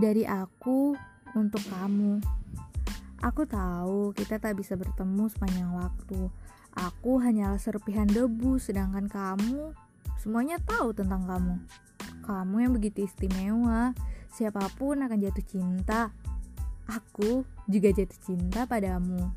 Dari aku untuk kamu. Aku tahu kita tak bisa bertemu sepanjang waktu. Aku hanyalah serpihan debu, sedangkan kamu semuanya tahu tentang kamu. Kamu yang begitu istimewa, siapa pun akan jatuh cinta. Aku juga jatuh cinta padamu.